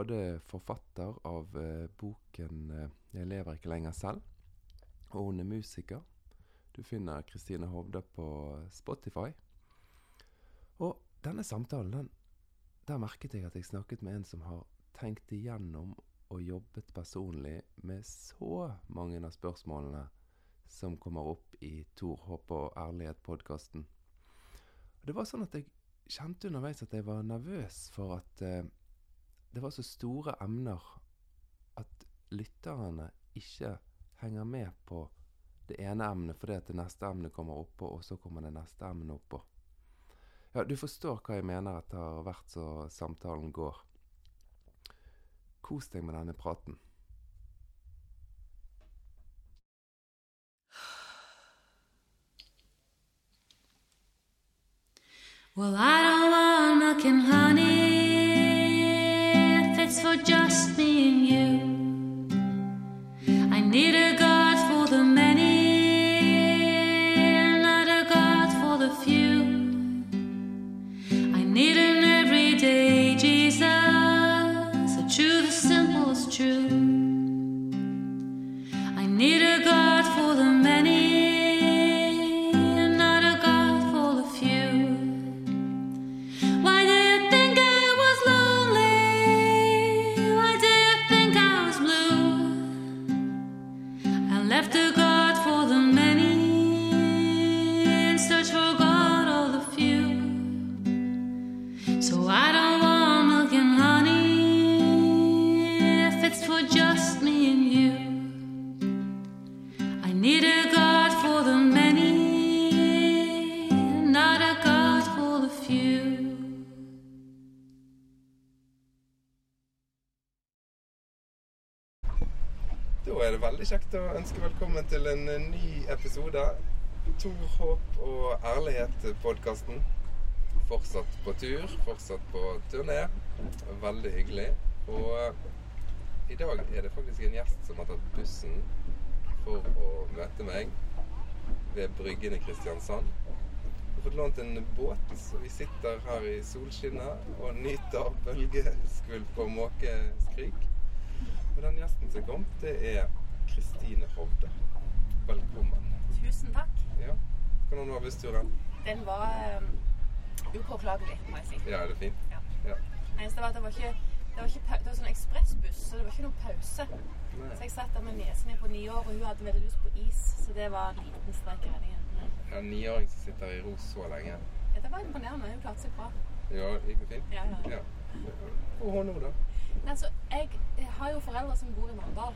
både forfatter av eh, boken eh, 'Jeg lever ikke lenger selv', og hun er musiker. Du finner Kristine Hovde på Spotify. Og denne samtalen, den, der merket jeg at jeg snakket med en som har tenkt igjennom og jobbet personlig med så mange av spørsmålene som kommer opp i Tor, håp og ærlighet-podkasten. Det var sånn at jeg kjente underveis at jeg var nervøs for at eh, det var så store emner at lytterne ikke henger med på det ene emnet fordi at det neste emnet kommer oppå, og så kommer det neste emnet oppå. Ja, du forstår hva jeg mener etter hvert så samtalen går. Kos deg med denne praten. Well, I don't want milk and honey for just me and you. I need a kjekt å ønske velkommen til en eh, ny episode. Tor, håp og ærlighet-podkasten. Fortsatt på tur, fortsatt på turné. Veldig hyggelig. Og eh, i dag er det faktisk en gjest som har tatt bussen for å møte meg ved Bryggen i Kristiansand. Jeg har fått lånt en båt, så vi sitter her i solskinnet og nyter bølgeskvulp og måkeskrik. Og den gjesten som kom, det er Kristine Hovde. Velkommen. Tusen takk. Ja. Hvordan var bussturen? Den var um, upåklagelig, må jeg si. Ja, er det fint? Ja. Ja. Eneste var at det var ikke det var, ikke, det var sånn ekspressbuss, så det var ikke noen pause. Nei. Så jeg satt der med nesen ned på ni år, og hun hadde veldig lyst på is. Så det var en liten strek i regningen. Ja, en niåring som sitter i ro så lenge. ja, det var imponerende. Hun klarte seg bra. Ja, gikk det fint? Ja, ja. ja. Og hun nå, da? Men altså, jeg, jeg har jo foreldre som bor i Mandal,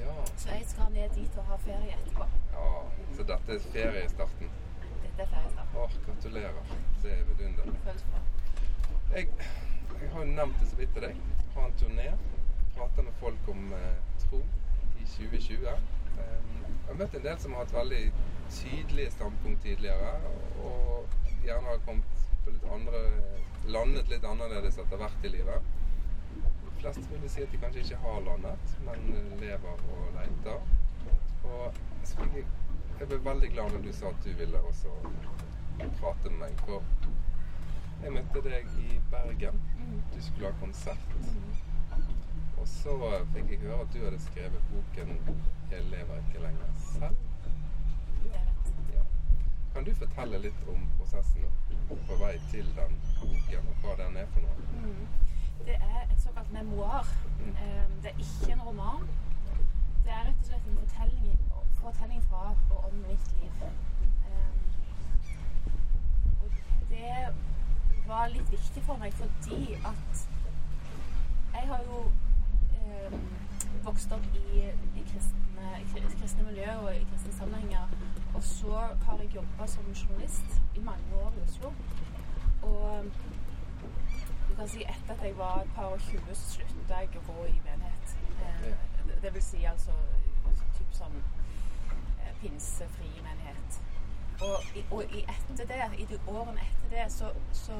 Ja. så jeg skal ned dit og ha ferie etterpå. ja. Så dette er feriestarten. Dette er feriestarten. Åh, gratulerer. Det er vidunderlig. Føles bra. Jeg, jeg har jo nevnt det så vidt til deg. Har en turné. Prater med folk om eh, tro i 2020. Um, jeg har møtt en del som har hatt veldig tydelige standpunkt tidligere, og gjerne har kommet på litt andre Landet litt annerledes etter hvert i livet. Fleste vil si at de kanskje ikke har landet, men lever og leter. Og jeg, jeg ble veldig glad når du sa at du ville også prate med meg. For jeg møtte deg i Bergen. Du skulle ha konsert. Og så fikk jeg høre at du hadde skrevet boken 'Jeg lever ikke lenger selv'. Ja. Kan du fortelle litt om prosessen på vei til den boken, og hva den er for noe? Det er et såkalt memoar. Mm. Eh, Det er ikke en roman. Det er rett og slett en fortelling, fortelling fra og om mitt liv. Eh, Og det var litt viktig for meg fordi at jeg har jo eh, vokst opp i, i kristne, i kristne miljø og i kristne sammenhenger. Og så har jeg jobba som journalist i mange år i Oslo. Og du kan si etter at jeg var et par og 20, så slutta jeg å gå i menighet. Eh, det- vil si altså typ sånn eh, pinsefri menighet. Og, i, og i etter det, i de årene etter det, så, så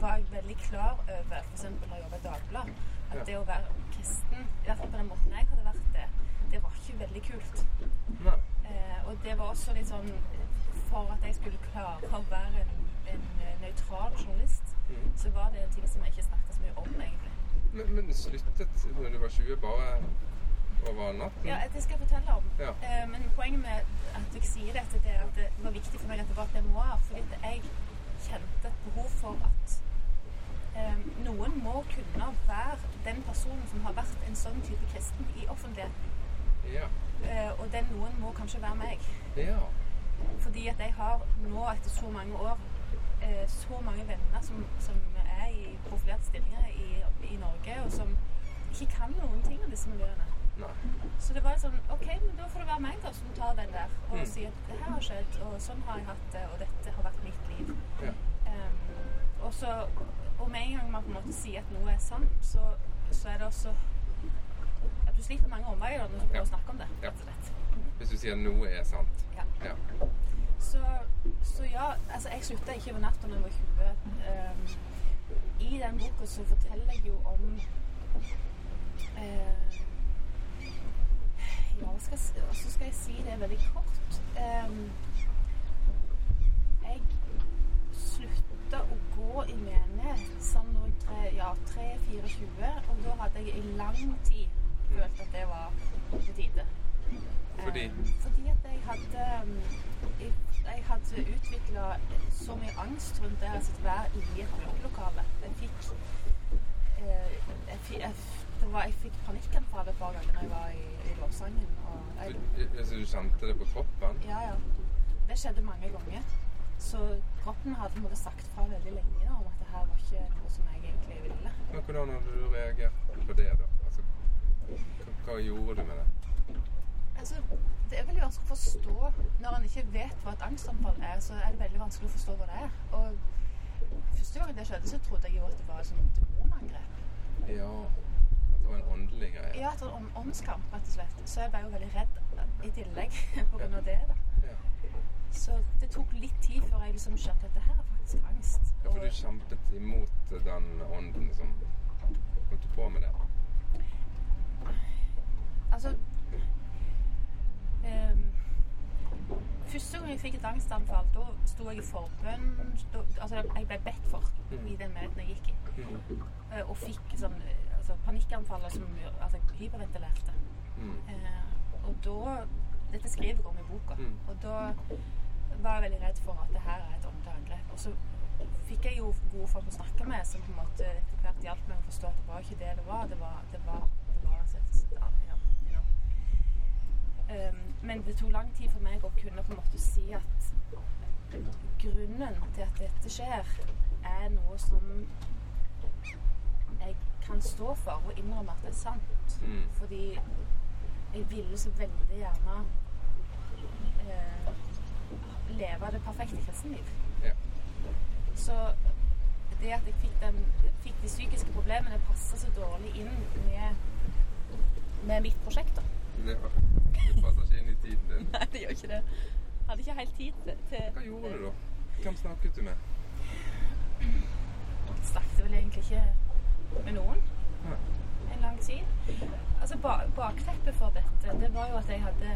var jeg veldig klar over, f.eks. da jeg jobbet i Dagbladet, at det å være kristen, i hvert fall på den måten jeg hadde vært det, det var ikke veldig kult. Eh, og det var også litt sånn For at jeg skulle klare å være en, en eh, nøytral journalist, Mm. så var det en ting som jeg ikke snakket så mye om, egentlig. Men, men sluttet når du var 20, bare over natten? Ja, det skal jeg fortelle om. Ja. Eh, men poenget med at jeg sier dette, det er at det var viktig for meg at det var et memoar. Fordi jeg kjente et behov for at eh, noen må kunne være den personen som har vært en sånn type kristen i offentligheten. Ja. Eh, og den noen må kanskje være meg. ja. Fordi at jeg har nå etter så mange år eh, så mange venner som, som er i profilerte stillinger i, i Norge, og som ikke kan noen ting om disse miljøene. Nei. Så det var sånn OK, men da får det være meg da som tar den der og Mm. sier at det her har skjedd, og sånn har jeg hatt det, og dette har vært mitt liv. Ja. Um, og så Og med en gang man på en måte sier at noe er sant, så, så er det også at du sliter mange omveier når du prøver Ja. å snakke om det. Ja. Hvis du sier noe er sant. Ja. Ja. Så, så ja, altså jeg slutta ikke over natta da jeg var 20. Um, I den boka så forteller jeg jo om uh, Ja, skal så skal jeg si det veldig kort. Um, jeg slutta å gå i menighet sånn rundt ja, 3-24, og da hadde jeg i lang tid følt at det var på tide. Fordi? Eh, fordi at jeg hadde um, jeg, jeg hadde utvikla så mye angst rundt det altså, å være i et møtelokale. Jeg fikk eh, jeg, fi- jeg, det var, jeg fikk panikkanfall et par ganger da jeg var i, i jeg, Du, altså, du kjente det på kroppen? ja, ja. Det skjedde mange ganger. Så kroppen hadde på en måte sagt fra veldig lenge da, om at det her var ikke noe som jeg egentlig ville. Men hvordan hadde du reagert på det, da? Altså, hva, hva gjorde du med det? Altså, det er veldig vanskelig å forstå Når en ikke vet hva et angstanfall er, så er det veldig vanskelig å forstå hva det er. Og første gang det skjedde, så trodde jeg jo at det var et sånt demonangrep. Ja, at det var en åndelig greie? Ja, at det var en åndskamp, rett og slett. Så jeg ble jo veldig redd i tillegg på grunn av det. da. Ja. Så det tok litt tid før jeg liksom skjønte at det her er faktisk angst. Ja, for du kjempet imot den ånden som holdt på med det? Altså ehm, Første gang jeg fikk et angstanfall, da sto jeg i forbønn. Altså, jeg ble bedt for i den menigheten jeg gikk i. Eh, Og fikk sånn altså, panikkanfall som altså, jeg hyperventilerte. Mm. Eh, og da Dette skriver jeg om i boka. Mm. Og da var jeg veldig redd for at det her er et åndelig angrep. Og så fikk jeg jo gode folk å snakke med som på en måte etter hvert hjalp meg å forstå at det var ikke det det var. Det var, det var, det var et, ja, ja, you know. Ehm, men det tok lang tid for meg å kunne på en måte si at grunnen til at dette skjer, er noe som jeg kan stå for og innrømme at det er sant. Mm. Fordi jeg ville så veldig gjerne eh, leve det perfekte kristenliv. Ja. Så det at jeg fikk, den, fikk de psykiske problemene, passer så dårlig inn med, med mitt prosjekt. da. Det, det passer ikke inn i tiden din. Nei, det gjør ikke det. Hadde ikke helt tid til, til Hva gjorde du da? Hvem snakket du med? Jeg snakket vel egentlig ikke med noen Nei. en lang tid. Altså, ba Bakteppet for dette, det var jo at jeg hadde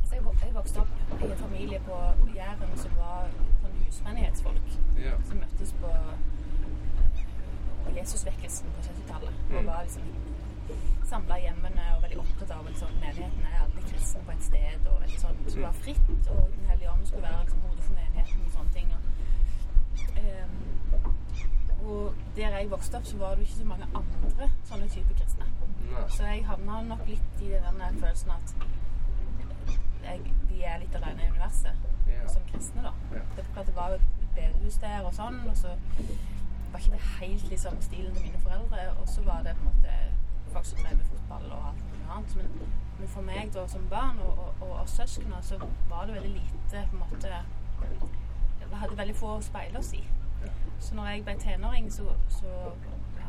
altså, jeg, jeg vokste opp i en familie på Jæren som var sånn husmenighetsfolk. Ja. Som møttes på, på Jesusvekkelsen på 70-tallet. Og Mm. var liksom samla hjemmene og veldig opptatt av liksom, menigheten er alle kristne på et sted. Og veldig sånn, det skulle være fritt, og Den hellige ånd skulle være liksom, hodet for menigheten og sånne ting. Og, um, og der jeg vokste opp, så var det ikke så mange andre sånne typer kristne. Nei. Så jeg havna nok litt i den følelsen at jeg, vi er litt alene i universet Ja. som kristne, da. Ja. Det, klart det var jo et bedehus der og sånn, og så var ikke det helt liksom stilen til mine foreldre. Og så var det på en måte folk opp med fotball og alt mulig annet. Men, men for meg da som barn og, og, og, søskene så var det veldig lite på en måte Vi hadde veldig få å speile oss i. Så når jeg ble tenåring så, så,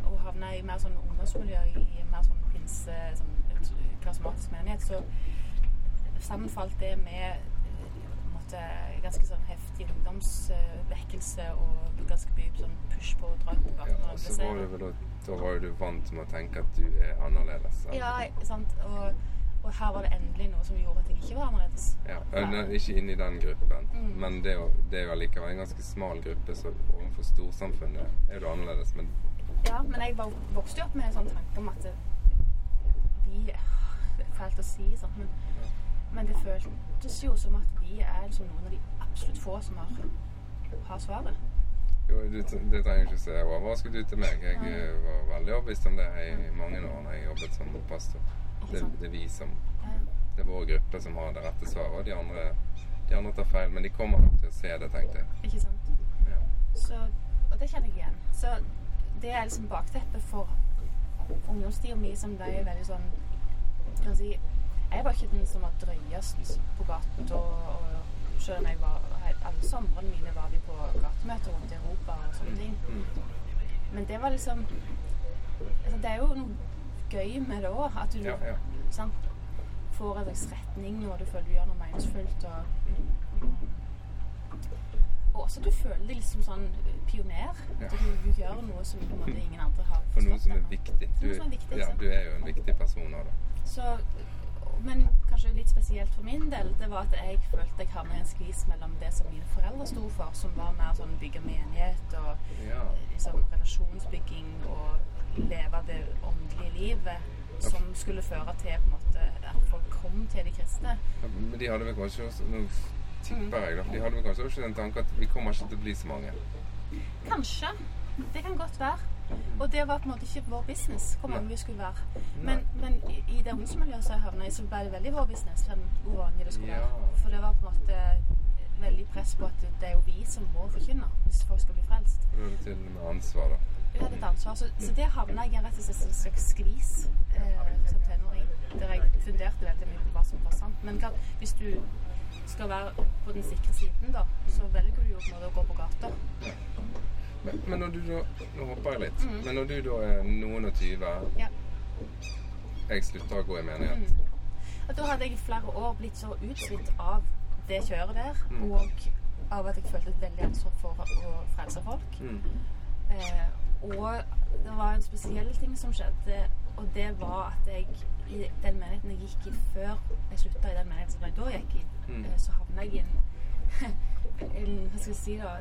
og havna i mer sånn ungdomsmiljø, i mer sånn pinse, sånn karismatisk menighet, så sammenfalt det med eh, på en måte, ganske sånn heftig ungdomsvekkelse og ganske mye sånn push på drøm. Ja, og så var det vel da, da var du vant med å tenke at du er annerledes. Eller? Ja, sant. Og, og her var det endelig noe som gjorde at jeg ikke var annerledes. Ja, eh, ikke inn i den gruppen, Mm. men det, det er jo allikevel en ganske smal gruppe, så overfor storsamfunnet er du annerledes. Men Ja, men jeg vokste jo opp med en sånn tanke om at vi fælt å si sånn, men, men det føltes jo som at vi er liksom noen av de absolutt få som har, har svaret. Jo, du, det trenger ikke se overrasket ut til meg. Jeg eh, var veldig overbevist om det i mange år når jeg jobbet som pastor. Det, det er vi som Det er vår gruppe som har det rette svaret, og de andre, de andre tar feil. Men de kommer nok til å se det, tenkte jeg. Ikke sant? Ja. Så, og det kjenner jeg igjen. Så det er liksom bakteppet for ungdomstida mi som ble veldig sånn kan si, Jeg var ikke den som var drøyest på gata. Selv om jeg var alle somrene mine var vi på gatemøter rundt i Europa og sånne ting. Men det var liksom altså, Det er jo noe gøy med det òg. At du Ja, ja. sant, får en slags retning, og du føler du gjør noe meningsfullt. Og, og også du føler deg liksom sånn pioner. Ja. Du, du gjør noe som på en måte ingen andre har For noe som er viktig. Noe som er viktig, ja, du er jo en viktig person òg, da. Så, men kanskje litt spesielt for min del, det var at jeg følte jeg havnet i en skvis mellom det som mine foreldre sto for, som var mer sånn bygge menighet og Ja. liksom relasjonsbygging og leve det åndelige livet som skulle føre til på en måte at folk kom til de kristne. Ja, Men de hadde vel kanskje også Nå tipper jeg, da. De hadde vel kanskje også den tanken at vi kommer ikke til å bli så mange. Kanskje. Det kan godt være. Og det var på en måte ikke vår business hvor mange vi skulle være. Men, men i, det ungdomsmiljøet som jeg havna i, så ble det veldig vår business hvor mange det skulle være. For det var på en måte veldig press på at det er jo vi som må forkynne hvis folk skal bli frelst. Er et til med ansvar, da. Vi hadde et ansvar. Så, så der havna jeg rett og slett en slags skvis eh, som tenåring. Der jeg funderte veldig mye på hva som var sant. Men klart, hvis du skal være på den sikre siden, da, så velger du jo på en måte å gå på gata. Men, men når du da Nå hopper jeg litt. Mm. Men når du da er noen og tyve, Ja. jeg slutter å gå i menighet Mm. At da hadde jeg i flere år blitt så utslitt av det kjøret der, Mm. og av at jeg følte et veldig ansvar for å frelse folk. Mm. Eh, og det var en spesiell ting som skjedde, og det var at jeg i den menigheten jeg gikk i før jeg slutta i den menigheten som jeg da gikk i, Mm. eh, så havna jeg i en, en Hva skal jeg si da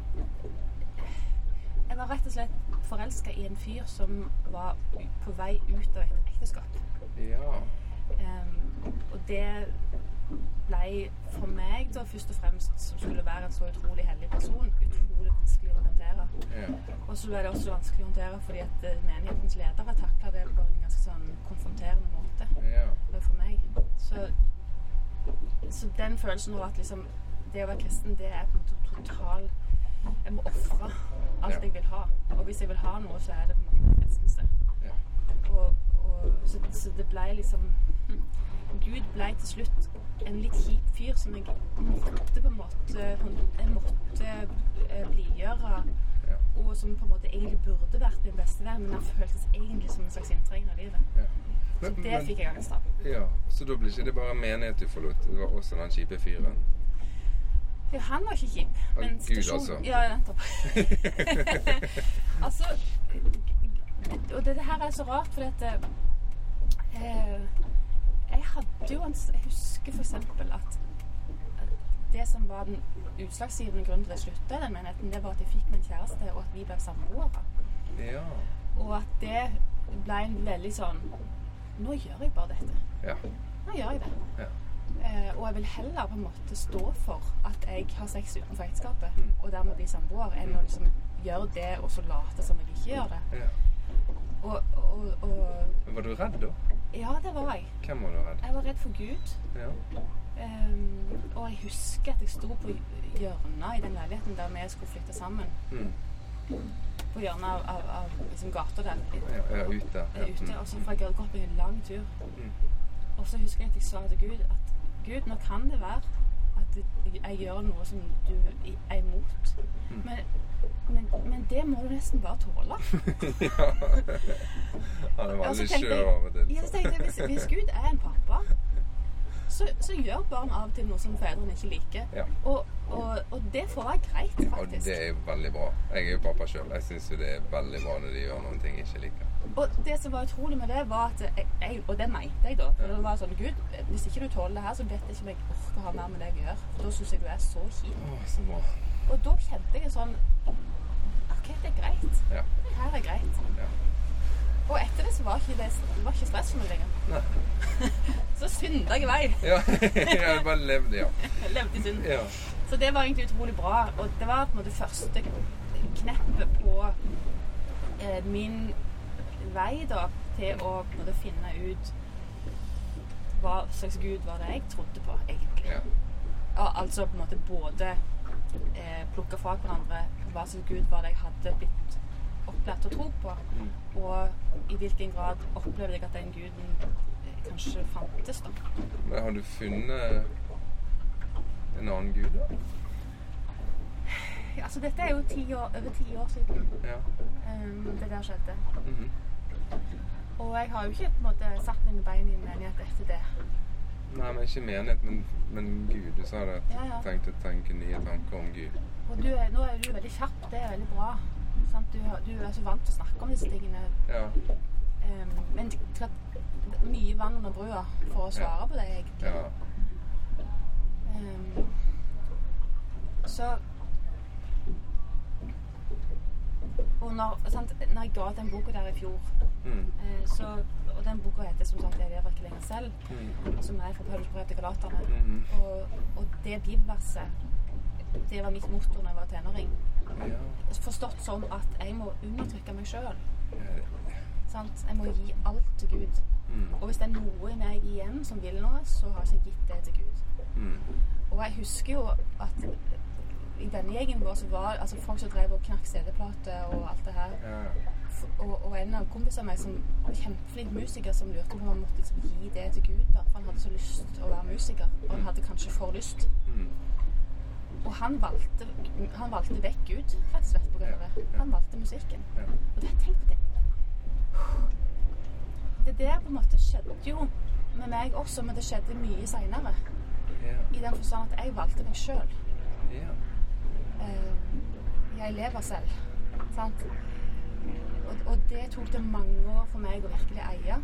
Jeg var rett og slett forelska i en fyr som var på vei ut av et ekteskap. Ja. Um, og det ble for meg da først og fremst, som skulle være en så utrolig hellig person, utrolig vanskelig å håndtere. ja. Og så ble det også vanskelig å håndtere fordi at menighetens menighetens ledere takla det på en ganske sånn konfronterende måte Ja. for meg. Så, så den følelsen av at liksom det å være kristen, det er på en måte total Jeg må ofre alt Ja. jeg vil ha. Og hvis jeg vil ha noe, så er det på en måte fristelse. ja. Og, og, så, så det ble liksom hm, Gud ble til slutt en litt kjip fyr som jeg måtte på en måte Jeg måtte eh, blidgjøre. ja. Og som på en måte egentlig burde vært min beste venn, men han føltes egentlig som en slags inntrenger av livet. ja. Så det men- fikk jeg angst av. Ja, Så da blir ikke det bare menighet du forlot, det var også den kjipe fyren? Ja, han var ikke kjip. Men Gud, altså. Ja, nettopp. altså Og det, det her er så rart, for at eh, Jeg hadde jo en Jeg husker f.eks. at det som var den utslagsgivende grunnen til at jeg slutta i den menigheten, det var at jeg fikk meg en kjæreste, og at vi ble samboere. Ja. Og at det ble en veldig sånn Nå gjør jeg bare dette. Ja. Nå gjør jeg det. Ja. Eh, og jeg vil heller på en måte stå for at jeg har sex utenfor ekteskapet, Mm. og dermed bli samboer, enn å liksom gjøre det og så late som jeg ikke gjør det. ja. Og, og, og Var du redd da? ja, det var jeg. Hvem var du redd? Jeg var redd for Gud. Ja. Um, og jeg husker at jeg sto på hjørnet i den leiligheten der vi skulle flytte sammen. Mm. På hjørnet av, av, av liksom gata der. Ja, ja, ute. Ja. Ute, Mm. og så fra jeg gått på en lang tur. Mm. Og så husker jeg at jeg sa til Gud at Gud, nå kan det være at jeg gjør noe som du er imot. Mm. Men, men, men det må du nesten bare tåle. ja. Han er veldig skjør over det. Ja, så tenkte jeg, hvis, hvis Gud er en pappa, så, så gjør barn av og til noe som foreldrene ikke liker. Ja. Og, og, og det får være greit, Ja, og det er veldig bra. Jeg er jo pappa sjøl. Jeg syns jo det er veldig bra når de gjør noen ting jeg ikke liker. Og det som var utrolig med det, var at jeg, Og det mente jeg da. For det var sånn Gud, hvis ikke du tåler det her, så vet jeg ikke om jeg orker å ha mer med deg å gjøre. For da syns jeg du er så kjip. Å, så bra. Og da kjente jeg sånn OK, det er greit. Ja. Her er greit. Ja. Og etter det så var ikke det, var ikke stress for meg lenger. Så synda jeg i vei. Ja, jeg bare levde, ja. Levde i synd. ja. Så det var egentlig utrolig bra. Og det var på en måte første kneppet på eh, min vei da, til å måte finne ut hva slags gud var det jeg trodde på, egentlig. ja. Altså på en måte både eh, plukke fra hverandre hva slags gud var det jeg hadde blitt opplært å tro på, og i hvilken grad opplevde jeg at den guden eh, kanskje fantes. da. Men har du funnet en annen gud, da? Ja, altså Dette er jo ti år, over ti år siden Ja. um, det der skjedde. Mhm. Og jeg har jo ikke på en måte satt mine bein i en menighet etter det. Nei, men ikke menighet, men, men Gud. Du sa det at Ja, ja. tenkte å tenke nye tanker om Gud. Og du er, nå er du veldig kjapp, det er veldig bra. Sant? Du, du er så vant til å snakke om disse tingene. Ja. Um, men mye vann under brua for å svare på det, egentlig. ja. Um, så Og når, sant, når jeg ga ut den boka der i fjor, Mm. eh, så, og den boka heter som sagt 'Jeg lever ikke lenger selv', Mm. som er fra Paulus brev til Galaterne. Mhm. Og, og det bibelverset, det var mitt motto når jeg var tenåring. Ja. Forstått som at jeg må undertrykke meg sjøl. Jeg må gi alt til Gud. Mm. Og hvis det er noe i meg igjen som vil noe, så har jeg ikke gitt det til Gud. Mm. Og jeg husker jo at i denne gjengen vår så var altså folk som drev og knakk CD-plate og alt det her. Ja. Og, og en av kompisene av meg som var kjempeflink musiker, som lurte på om han måtte liksom gi det til Gud. da, For han hadde så lyst til å være musiker. Og han hadde kanskje for lyst. Mm. Og han valgte, han valgte vekk Gud, rett og slett, på grunn av det. Han valgte musikken. Ja. Og det, tenk på det. Det der på en måte skjedde jo med meg også, men det skjedde mye seinere. I den forstand at jeg valgte meg sjøl. Ja. jeg lever selv. Sant? Og, og det tok det mange år for meg å virkelig eie.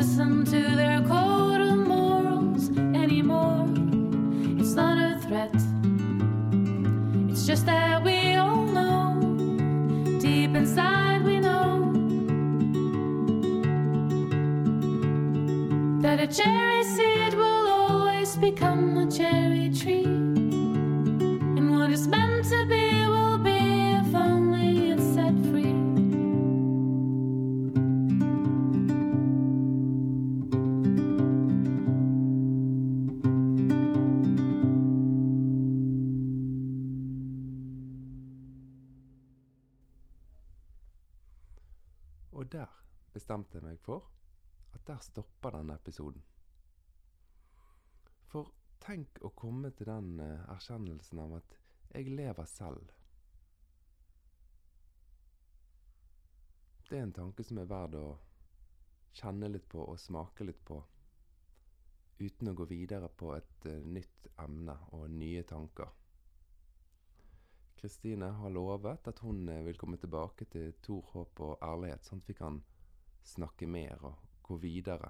Listen to their code of morals anymore. It's not a threat, it's just that we all know. Deep inside, we know that a cherry seed will always become a cherry tree. And what is meant to be Og der bestemte jeg meg for at der stopper denne episoden. For tenk å komme til den eh, erkjennelsen av at jeg lever selv. Det er en tanke som er verd å kjenne litt på og smake litt på, uten å gå videre på et eh, nytt emne og nye tanker. Kristine har lovet at hun eh, vil komme tilbake til Tor, håp og ærlighet, sånn vi kan snakke mer og gå videre.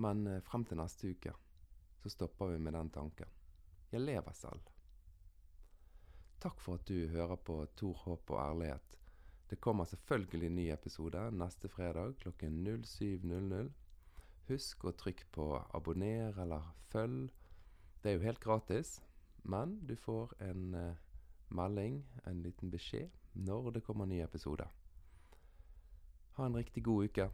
Men eh, frem til neste uke så stopper vi med den tanken. Jeg lever selv. Takk for at du hører på Tor, håp og ærlighet. Det kommer selvfølgelig ny episode neste fredag klokken 07.00. Husk å trykke på abonner eller følg. Det er jo helt gratis, men du får en eh, melding, en liten beskjed, når det kommer nye episoder. Ha en riktig god uke.